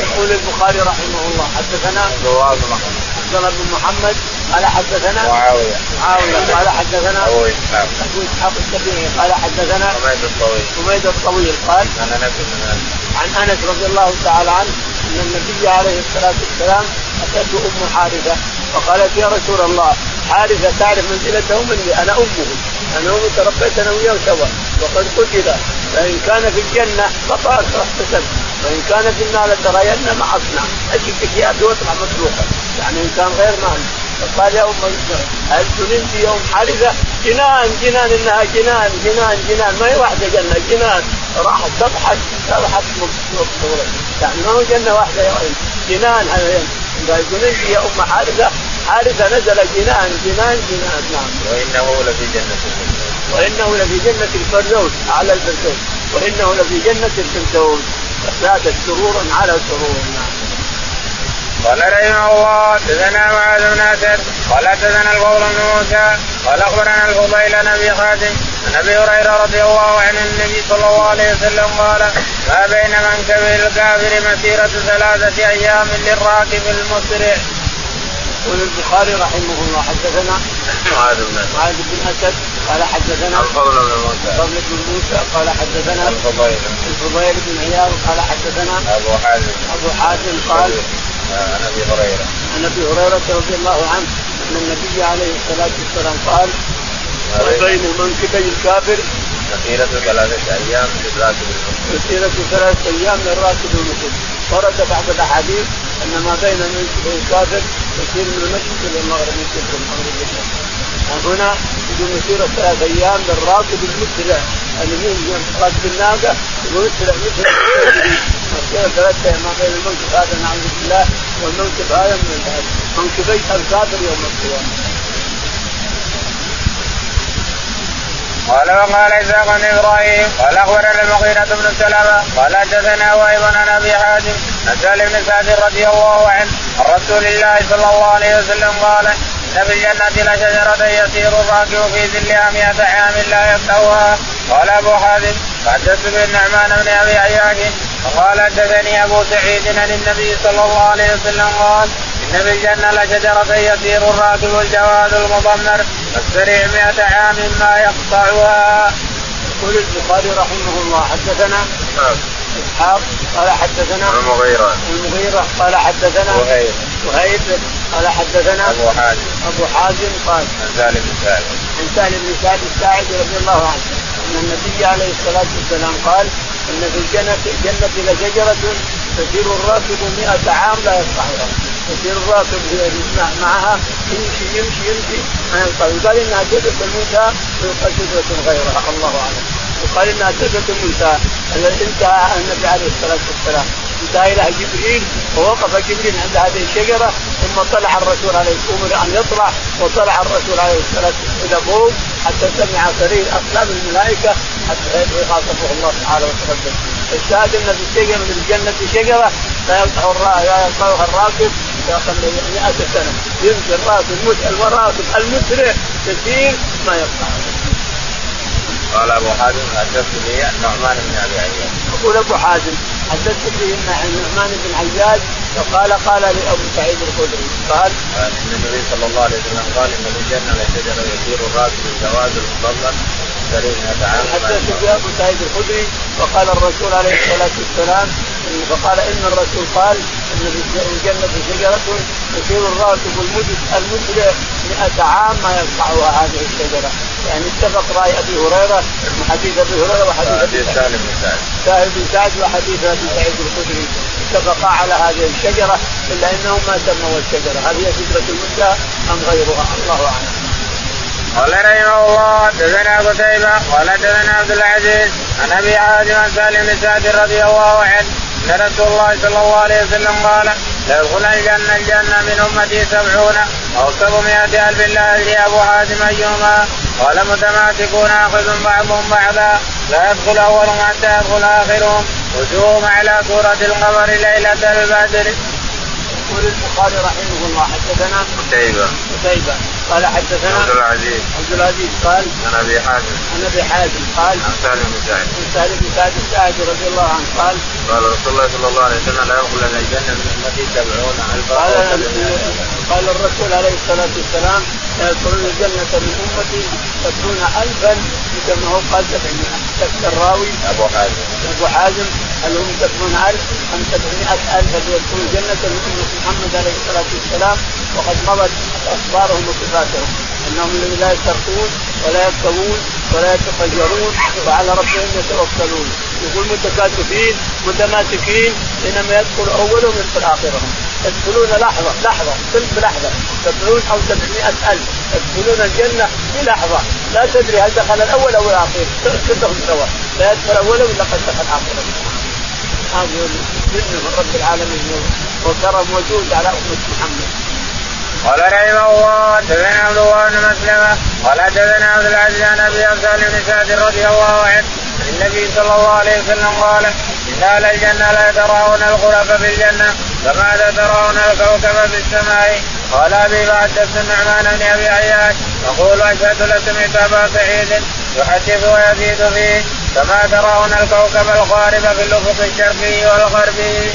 يقول البخاري رحمه الله حدثنا عبد الله بن محمد عبد الله بن محمد قال حدثنا معاوية. معاوية قال حدثنا أبو إسحاق. أبو إسحاق السبيعي قال حدثنا حميد الطويل. حميد الطويل قال عن أنس بن مالك. عن أنس رضي الله تعالى عنه أن النبي عليه الصلاة والسلام أتته أم حارثة فقالت يا رسول الله حارثة تعرف منزلته مني أنا أمه. أنا امه تربيت أنا وياه سوا وقد قتل فإن كان في الجنة فقال احتسب وان كان في النار لترين ما اصنع أجيب ثياب وأطلع مطلوقه يعني ان كان غير مال. فقال يا أم هل جننت يوم حارثه؟ جنان جنان إنها جنان جنان جنان. ما هي واحدة جنة جنان. راحت تضحك تضحك يعني ما هو جنة واحدة يا ولد جنان قال جننت يا أم حارثه حارثه نزل جنان جنان جنان. نعم. وإنه لفي جنة الفردوس. وإنه لفي جنة الفردوس على الفردوس. وإنه لفي جنة الفردوس. فزادت سرورا على سرور قال رحمه الله حدثنا معاذ بن أسد قال حدثنا الفضل بن موسى قال أخبرنا الفضيل عن أبي حاتم عن أبي هريرة رضي الله عنه النبي صلى الله عليه وسلم قال ما بين منكب الكافر مسيرة ثلاثة أيام للراكب المسرع. يقول البخاري رحمه الله حدثنا معاذ بن أسد. معاذ بن أسد قال حدثنا الفضل بن موسى. فضل بن موسى قال حدثنا الفضيل. الفضيل بن عياض قال حدثنا أبو حازم. أبو حاتم قال عن أبي هريرة. عن أبي هريرة رضي الله عنه أن النبي عليه الصلاة والسلام قال بين منكبي الكافر مسيرة ثلاثة أيام للراكب مسيرة ثلاثة أيام للراكب المسلم ورد بعض الأحاديث أن ما بين الكافر يسير من المشرق إلى المغرب يسير في المغرب. هنا يقول مسيرة ثلاث أيام للراكب المسرع اللي راكب الناقة يقول مسرع مسرع مسيرة ثلاث أيام ما بين المنكب هذا نعوذ بالله والمنكب هذا من منكبي الكافر يوم القيامة. قال وقال إسحاق بن إبراهيم قال أخبرنا المغيرة بن سلمة قال حدثنا وهب عن أبي حازم عن سالم بن سعد رضي الله عنه عن رسول الله صلى الله عليه وسلم قال إن في الجنة لشجرة يسير الراكب في ظلها مئة عام لا يقطعها قال أبو حازم حدثت بالنعمان بن أبي عياش وقال حدثني أبو سعيد عن النبي صلى الله عليه وسلم قال إن في الجنه لشجرة يسير الراكب الجواد المضمر السريع مئة عام ما يقطعها. يقول البخاري رحمه الله حدثنا إسحاق قال حدثنا المغيرة المغيرة قال حدثنا وهيب. وهيب قال حدثنا أبو حازم. أبو حازم قال عن سالم بن سعد. عن سالم بن سعد الساعدي رضي الله عنه أن النبي عليه الصلاة والسلام قال إن في الجنه الجنه لشجرة تسير الراكب 100 عام لا يقطعها يسير الراكب معها يمشي يمشي يمشي ما يقطع يقال إنها جدة موسى ويقال جدة غيرها. الله أعلم. يقال إنها موسى التي انتهى النبي عليه الصلاة والسلام. انتهى إلى جبريل ووقف جبريل عند هذه الشجرة ثم طلع الرسول عليه أمر أن يطلع وطلع الرسول عليه الصلاة والسلام إلى فوق حتى سمع صرير اقلام الملائكة حتى يخاطبه الله تعالى وتقدم الشاهد ان في الشجرة من الجنة شجرة لا يقطع لا يقطعها الراكب 100 سنة. يمشي الراكب الراكب المسرع كثير ما يقطع. قال أبو حازم حدثت لي النعمان بن أبي عياش يقول أبو حازم حدثت به النعمان بن عياش فقال قال لابو سعيد الخدري. قال إن النبي صلى الله عليه وسلم قال إن في الجنه لشجره يسير الراكب الجواز المفضل حدثت به ابو سعيد الخدري وقال الرسول عليه الصلاة والسلام فقال إن الرسول قال إن في الجنة شجرة يسير الراكب المسرع 100 عام ما يقطعها هذه الشجرة. يعني اتفق رأي أبي هريرة وحديث أبي هريرة وحديث ابي سعد بن سعد. سعد بن سعد وحديث أبي سعيد الخدري. اتفقا على هذه الشجرة إلا إنهم ما سموا الشجرة. هل هي شجرة المنتهى أم غيرها؟ الله أعلم. قال رحمه الله حدثنا قتيبة قال حدثنا عبد العزيز عن أبي حازم عن سالم بن سعد رضي الله عنه أن رسول الله صلى الله عليه وسلم قال لا يدخل الجنة الجنة من أمتي سبعون أو سبعمائة ألف لا أدري أبو حازم أيهما قال متماسكون آخذ بعضهم بعضا لا يدخل أولهم حتى يدخل آخرهم وجوههم على سورة القمر ليلة البدر. يقول البخاري رحمه الله حدثنا قتيبة. قتيبة. قال حدثنا عبد العزيز. عبد العزيز قال عن أبي حازم. عن أبي حازم قال عن سالم بن سعد. عن سالم بن سعد الساعدي رضي الله عنه قال قال رسول الله صلى الله عليه وسلم ليدخل الجنة من امتي سبعون الفا قال قال الرسول عليه الصلاة والسلام ليدخلون الجنة من أمتي سبعون الفا كما هو قال 700 شك الراوي أبو حازم. أبو حازم هل هم سبعون ألف أم 700 الف يدخلون الجنة من أمة محمد عليه الصلاة والسلام وقد مضت أخبارهم وصفاتهم أنهم الذين لا يسترقون ولا يكتوون ولا يتفجرون وعلى ربهم يتوكلون. يقول متكاتفين متماسكين حينما يدخل اولهم يدخل اخرهم يدخلون لحظة لحظة ثلث لحظة. سبعون أو سبعمائة ألف. يدخلون الجنة في لحظة. لا تدري هل دخل الأول أو الاخير كلهم سوا لا يدخل اولهم إلا قد دخل اخرهم هذه من رب العالمين. وكرم وجود على أمة محمد. قال رحمه الله حدثنا عبد الله بن مسلمة قال حدثنا عبد العزيز عن أبي أفضل بن سعد رضي الله عنه عن النبي صلى الله عليه وسلم قال إن أهل الجنة لا يتراءون الغرف في الجنة كما ترون الكوكب في السماء قال أبي حدثت النعمان بن أبي عياش يقول أشهد لسمعت ابا سعيد يحدث ويزيد فيه كما ترون الكوكب الغارب في الافق الشرقي والغربي.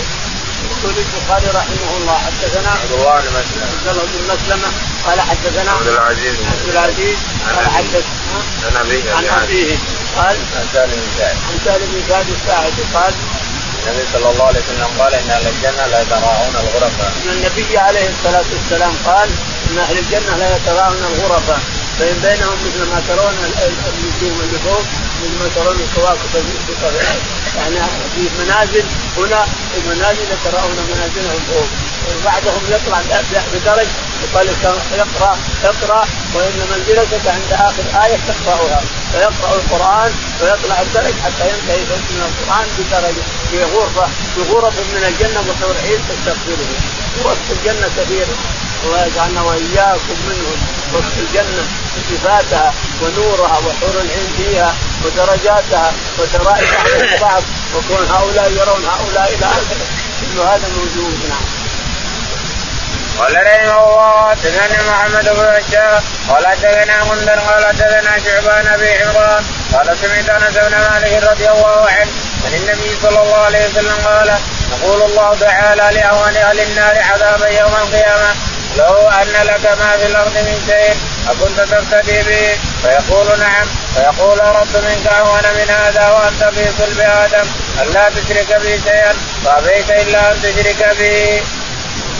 يقول البخاري رحمه الله حدثنا عبد الله بن مسلمة. عبد الله بن مسلمة قال حدثنا عبد العزيز عبد العزيز قال حدث عن أبيه. عن أبيه قال عن سالم بن سعد عن سالم بن سعد الساعدي قال النبي صلى الله عليه وسلم قال إن أهل الجنة لا يتراءون الغرفاء. إن النبي عليه الصلاة والسلام قال إن أهل الجنة لا يتراءون الغرفاء فإن بينهم مثل ما ترون النجوم اللي فوق مثل ما ترون الكواكب يعني في منازل هنا في منازل ترون منازلهم فوق. بعضهم يطلع بدرج يقال يقرا اقرأ وإن منزلتك عند آخر آية تقرأها. فيقرأ القرآن ويطلع الدرج حتى ينتهي من القرآن بدرجه في غرفه في غرف من الجنة عين تستقبله. غرف الجنة كثيره ويجعلنا وإياكم منهم وسط الجنة صفاتها ونورها وحور العين فيها ودرجاتها ودرائج بعضها بعض وكون هؤلاء يرون هؤلاء إلى آخره كل هذا موجود نعم. قال رحمه الله حدثنا محمد بن بشار قال حدثنا منذر قال حدثنا شعبان أبي عمران قال سمعت أنس بن مالك رضي الله عنه عن النبي صلى الله عليه وسلم قال يقول الله تعالى لاهون أهل النار عذابا يوم القيامة لو أن لك ما في الأرض من شيء أكنت تفتدي به؟ فيقول نعم. فيقول اردت منك أهون من هذا وأنت في صلب آدم؟ الا تشرك بي شيئا فابيت إلا أن تشرك به.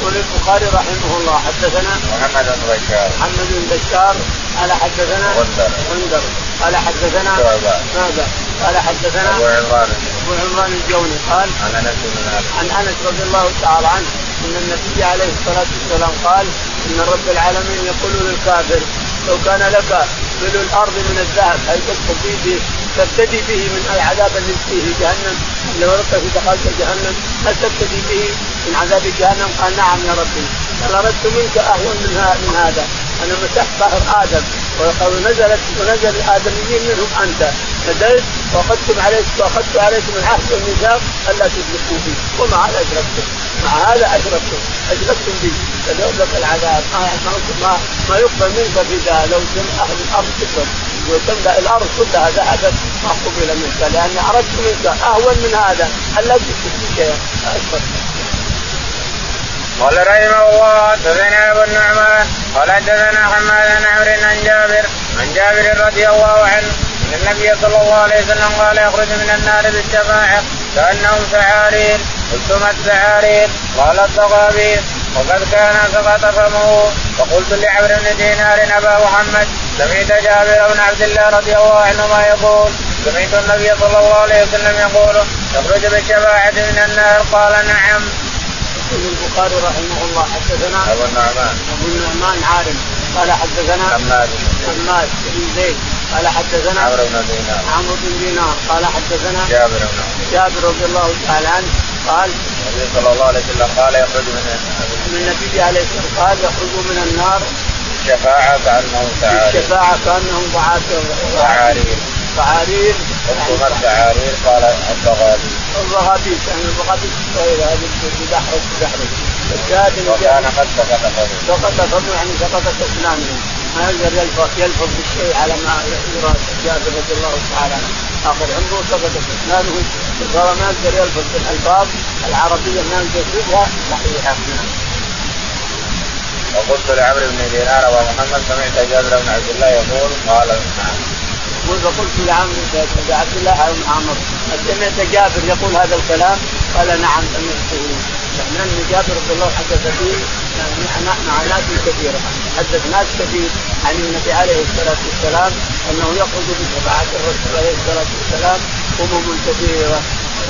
يقول البخاري رحمه الله حدثنا محمد بن بشار. محمد بن بشار قال حدثنا غندر. قال حدثنا ماذا؟ قال حدثنا أبو عمران. أبو عمران الجوني قال عن أنس بن عن أنس رضي الله تعالى عنه إن النبي عليه الصلاة والسلام قال إن رب العالمين يقول للكافر لو كان لك ملء الأرض من الذهب هل تستفيد به تبتدي به من العذاب الذي فيه جهنم؟ لو ربك دخلت جهنم هل تبتدي به من عذاب جهنم؟ قال نعم يا ربي. قال أردت منك اهون من, من هذا. أنا مسحت ظهر آدم. ونزلت ونزل الآدميين منهم أنت. نزلت وأخذتم عليك وأخذت عليكم العهد والميثاق ألا تشركوا بي. ومع هذا اشركتم مع هذا اشركتم اشركتم بي. لك العذاب. ما ما, ما يقبل منك فداء لو أهل الأرض كلها. وتملأ الأرض كلها ذهب ما قبل منك. لاني أردت منك أهون من هذا. الا تشرك بي شيئا؟ قال رحمه الله حدثنا أبو النعمان قال حدثنا حماد بن عمرو عن جابر عن جابر رضي الله عنه النبي صلى الله عليه وسلم قال يخرج من النار بالشفاعة كأنهم سعارير قلت ما السعارير قال الضغابير وقد كان سقط فمه فقلت لعمرو بن دينار أبا محمد سمعت جابر بن عبد الله رضي الله عنهما يقول سمعت النبي صلى الله عليه وسلم يقول يخرج بالشفاعة من النار. قال نعم. يقول البخاري رحمه الله حدثنا أبو النعمان. أبو النعمان عارم قال حدثنا حماد حماد بن زيد. قال حدثنا عمرو بن دينار. عمرو بن دينار. قال حدثنا جابر بن جابر رضي الله تعالى عنه قال النبي صلى الله عليه وسلم قال يخرج من من النبي عليه الصلاة قال يخرج من النار. الشفاعة كأنهم سعارير الشفاعة كأنهم سعارير سعارير ثم السعارير قال الضغابير الضغابير يعني الضغابير الصغيرة هذه تدحرج تدحرج الشاهد وكان قد سقط فمه سقط فمه يعني سقطت اسنانه ما يقدر يلفظ يلفظ بالشيء على ما يرى جابر رضي الله تعالى عنه. آخر عمره سقطت اسنانه صار ما يقدر يلفظ بالالفاظ العربية ما يقدر يلفظها صحيحة. وقلت لعمرو بن دينار ومحمد سمعت جابر بن عبد الله يقول قال نعم. يقول فقلت لعمرو بن عبد الله بن عمرو. سمعت جابر يقول هذا الكلام؟ قال نعم سمعته. لأن جابر رضي الله حدث فيه مع ناس كثيرة. حدث ناس كثير عن النبي عليه الصلاة والسلام أنه يخرج بشفاعه الرسول عليه الصلاة والسلام أمم كثيرة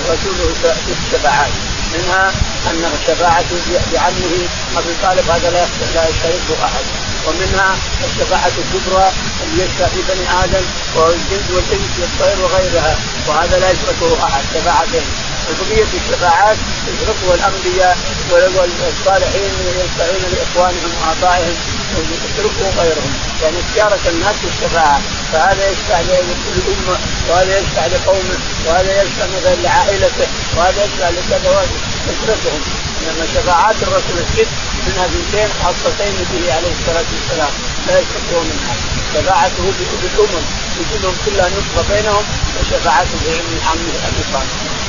رسوله بالشفاعات منها أن الشفاعة بعمه أبي طالب هذا لا لا يشتركه أحد. ومنها الشفاعة الكبرى اللي يشفع في بني آدم والجند والإنس والطير وغيرها وهذا لا يشركه أحد. شفاعتين. وبقية الشفاعات يشركها الأنبياء والصالحين يشفعون لإخوانهم وآبائهم ويشركوا غيرهم. يعني اشترك الناس في الشفاعة فهذا يشفع لأمة وهذا يشفع لقومه وهذا يشفع مثلا لعائلته وهذا يشفع لكذا يشركهم إنما شفاعات الرسول الست منها بنتين خاصتين به عليه الصلاة والسلام لا يشركون منها. شفاعته بالامم وجودهم كلها نطفة بينهم وشفاعته بعلم عمه أبي طالب.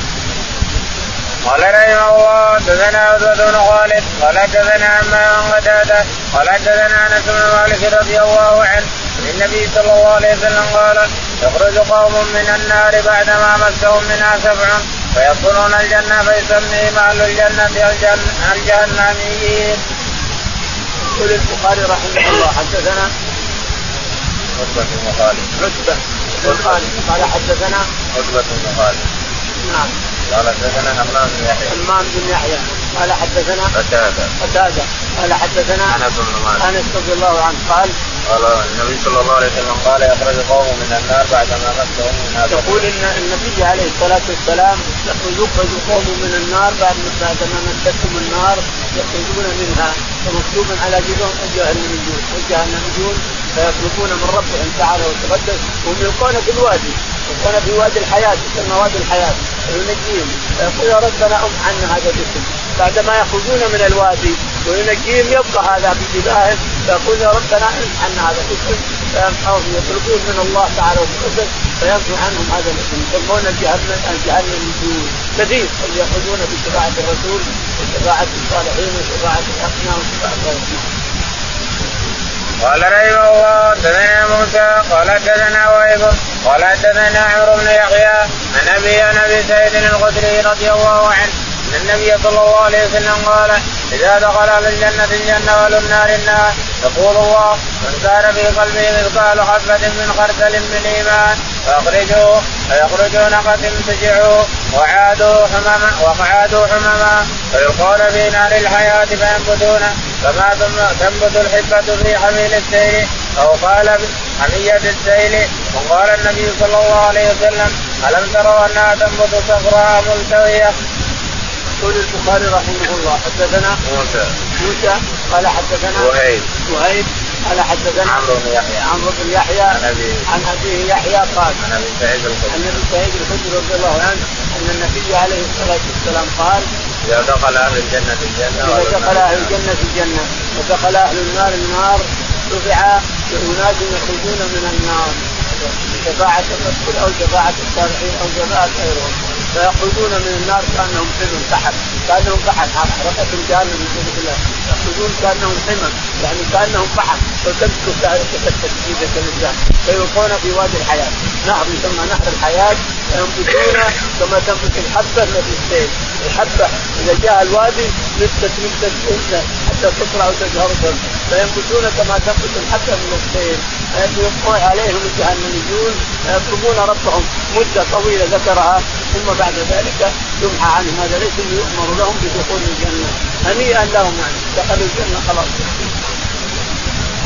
قال رحمه الله حدثنا عتبة بن خالد قال حدثنا عمام قتادة قال حدثنا أنس بن مالك رضي الله عنه عن النبي صلى الله عليه وسلم قال يخرج قوم من النار بعدما مسهم منها سبع فيدخلون الجنة فيسميهم أهل الجنة الجهنميين. يقول البخاري رحمه الله حدثنا عتبة بن خالد. عتبة قال قال حدثنا عتبة بن خالد. نعم. قال حدثنا حمام بن يحيى. حمام بن يحيى. قال حدثنا قتادة. قتادة. قال حدثنا أنس بن مالك. أنس رضي الله عنه. قال قال النبي صلى الله عليه وسلم قال يخرج قوم من النار بعدما مسهم الناس يقول إن النبي عليه الصلاة والسلام يخرج قوم من النار بعد ما مستهم النار يخرجون منها ومكتوب على الجهنميون الجهنميون فيطلبون من ربهم تعالى وتقدس. وهم يلقون في الوادي. يلقون في وادي الحياة يسمى وادي الحياة وينجيهم فيقول يا ربنا أم عنا هذا الاسم. بعدما يخرجون من الوادي وينجيهم يبقى هذا بجباههم فيقول يا ربنا امح عنا هذا الاسم. فيمحوهم يطلبون من الله تعالى وتقدس فيمحو عنهم هذا الاسم. يسمون جهنم الجهنم كثير اللي يخرجون بشفاعة الرسول وشفاعة الصالحين وشفاعة الأقنام وشفاعة الأقنام قال رحمه الله حدثنا موسى قال حدثنا وهيب قال حدثنا عمرو بن يحيى عن أبي عن أبي سعيد الخدري رضي الله عنه أن النبي صلى الله عليه وسلم قال إذا دخل أهل الجنة الجنة واهل النار النار. يقول الله من كان في قلبه مثقال حبة من خردل من إيمان فأخرجوه فيخرجون قد امتجعوا وعادوا حمما وقعادوا حمما فيلقون في نار الحياة فينبتون كما تنبت الحبة في حميل السيل أو قال حمية السيل. وقال النبي صلى الله عليه وسلم ألم تروا أنها تنبت صفراء ملتوية؟ يقول البخاري رحمه الله حدثنا موسى. موسى قال حدثنا وهيب. وهيب قال حدثنا عمرو بن يحيى. عمرو بن يحيى عن ابي عن ابيه يحيى قال عن أبي سعيد الخدري. عن أبي سعيد الخدري رضي الله عنه أن النبي عليه الصلاة والسلام قال إذا دخل أهل الجنة الجنة إذا دخل أهل الجنة الجنة ودخل أهل النار النار رفع بأناس يخرجون من النار. شفاعة الرسول أو شفاعة الصالحين أو شفاعة غيرهم. فيخرجون من النار كأنهم حمم سحب. كأنهم فحم حرقة جهنم من الله. يخرجون كأنهم حمم يعني كأنهم فحم فتسكت تسكيدة لله فيلقون في وادي الحياة. نهر يسمى نهر الحياة. فينبتون كما تنبت الحبة التي السيل الحبة إذا جاء الوادي نبتت نبتت حتى تطلع وتزهر فينبتون كما تنبت الحبة من السيل يبقون عليهم الجهنميون. يطلبون ربهم. مدة طويلة ذكرها. ثم بعد ذلك يمحى عنهم هذا ليس يؤمر لهم بدخول الجنة. هنيئا لهم يعني. دخلوا الجنة خلاص.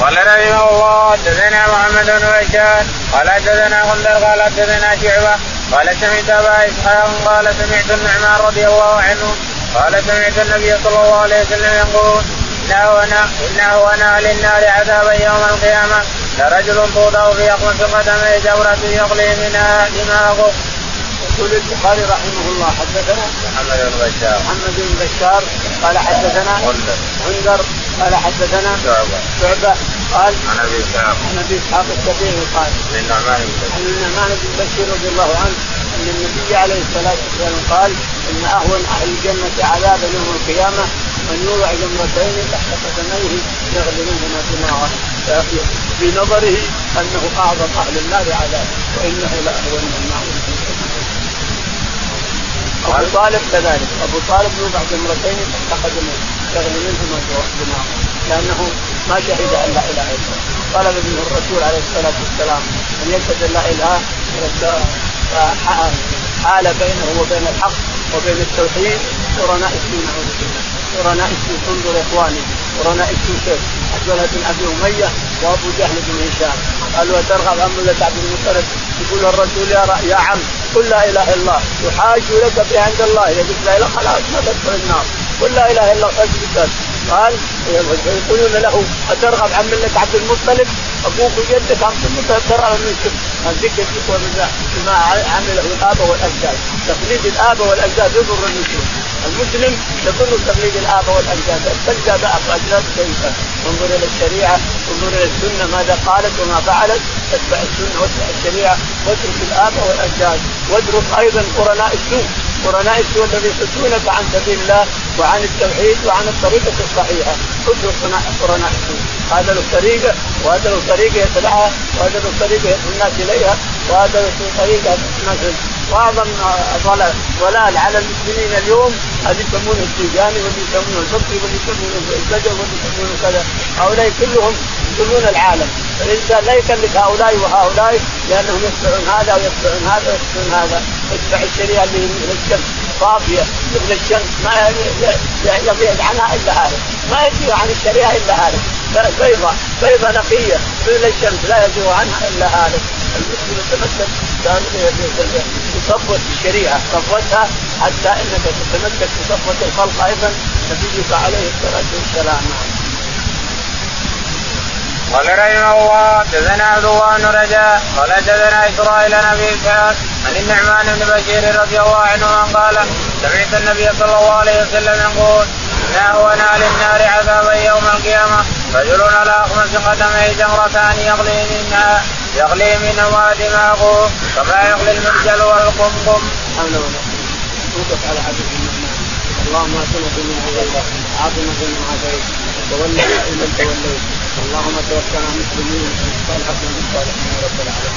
قال رحمه الله حدثنا محمد بن بشار قال حدثنا غندر قال حدثنا شعبة. قال سمعت أبا إسحاق قال سمعت النعمان رضي الله عنه. قال سمعت النبي صلى الله عليه وسلم يقول إنه وأنا للنار عذابا يوم القيامة. لرجل توضع في اقمص قدمه جورة يغلي منها دماغه. يقول البخاري رحمه الله حدثنا محمد بن بشار. محمد بن بشار قال حدثنا غندر. غندر قال حدثنا شعبة. شعبة قال عن أبي إسحاق. عن أبي إسحاق السبيعي قال عن النعمان بن عن النعمان بن بشير رضي الله عنه أن النبي عليه الصلاة والسلام قال إن أهون أهل الجنة عذابا يوم القيامة من يوضع جمرتين تحت قدميه يغلي منهما دماغه في نظره أنه أعظم أهل النار عذابا وإنه لاهون النار أبو طالب كذلك. أبو طالب يوضع جمرتين تحت قدميه يغلي منهما دماغه لأنه ما شهد أن لا إله إلا الله. طلب منه الرسول عليه الصلاة والسلام أن يشهد أن لا إله إلا الله. حال بينه وبين الحق وبين التوحيد قرناء السوء نعوذ بالله قرناء السوء انظر اخواني قرناء السوء كيف؟ عبد بن أبي أمية وأبو جهل بن هشام قالوا ترغب عن مله عبد المطلب يقول الرسول يا يا عم قل لا إله إلا الله يحاج لك به عند الله اذا قلت لا إله خلاص ما تدخل النار قل لا إله إلا الله. قال يقولون له أترغب عن ملة عبد المطلب؟ أبوك وجدك عبد المطلب ترغب من عن ذكر بما عمله الاباء والأجداد. تقليد الاباء والأجداد يضر المسلم. المسلم يضر تقليد الاباء والأجداد. تلقى بقى اجداد كيف انظر إلى الشريعة انظر إلى السنة ماذا قالت وما فعلت. اتبع السنة واتبع الشريعة. واترك الاباء والأجداد. وادرس أيضا قرناء السوء. قرناء السوء الذي يصدونك عن سبيل الله. وعن التوحيد وعن الطريقة الصحيحة. ادرس قرناء السوء هذا له طريقة وهذا له طريقة يتبعها وهذا له طريقة يدعو الناس إليها وهذا له طريقة الناس وأعظم ضلال على المسلمين اليوم هذه يسمونه التيجاني واللي يسمونه الفقري واللي يسمونه البدر واللي يسمونه كذا. هؤلاء كلهم يضلون العالم. الانسان لا يكلف هؤلاء وهؤلاء لأنهم يتبعون هذا ويتبعون هذا ويتبعون هذا. يتبع الشريعة اللي من الشمس صافية. مثل الشمس ما يبعد عنها إلا هذا. ما يزيغ عن الشريعة إلا هذا. بيضة بيضة نقية. مثل الشمس لا يزيغ عنها إلا هذا. المسلم يتمسك بصفوة الشريعة صفوتها حتى إنك تتمسك بصفوة الخلق أيضا نبيك عليه الصلاة والسلام. قال رحمه الله حدثنا عبد الله بن رجاء قال حدثنا إسرائيل نبي إسحاق عن النعمان بن بشير رضي الله عنه قال سمعت النبي صلى الله عليه وسلم يقول ما هو نال النار عذابا يوم القيامة رجل على أخمس قدميه جمرتان يغلي منها يغلي منهما دماغه كما يغلي المرجل والقمقم. على حديث اللهم اتنا فيمن هديت عافنا فيمن عافيت وتولنا فيمن توليت. اللهم توفنا مسلمين والحقنا بالصالحين رب العالمين.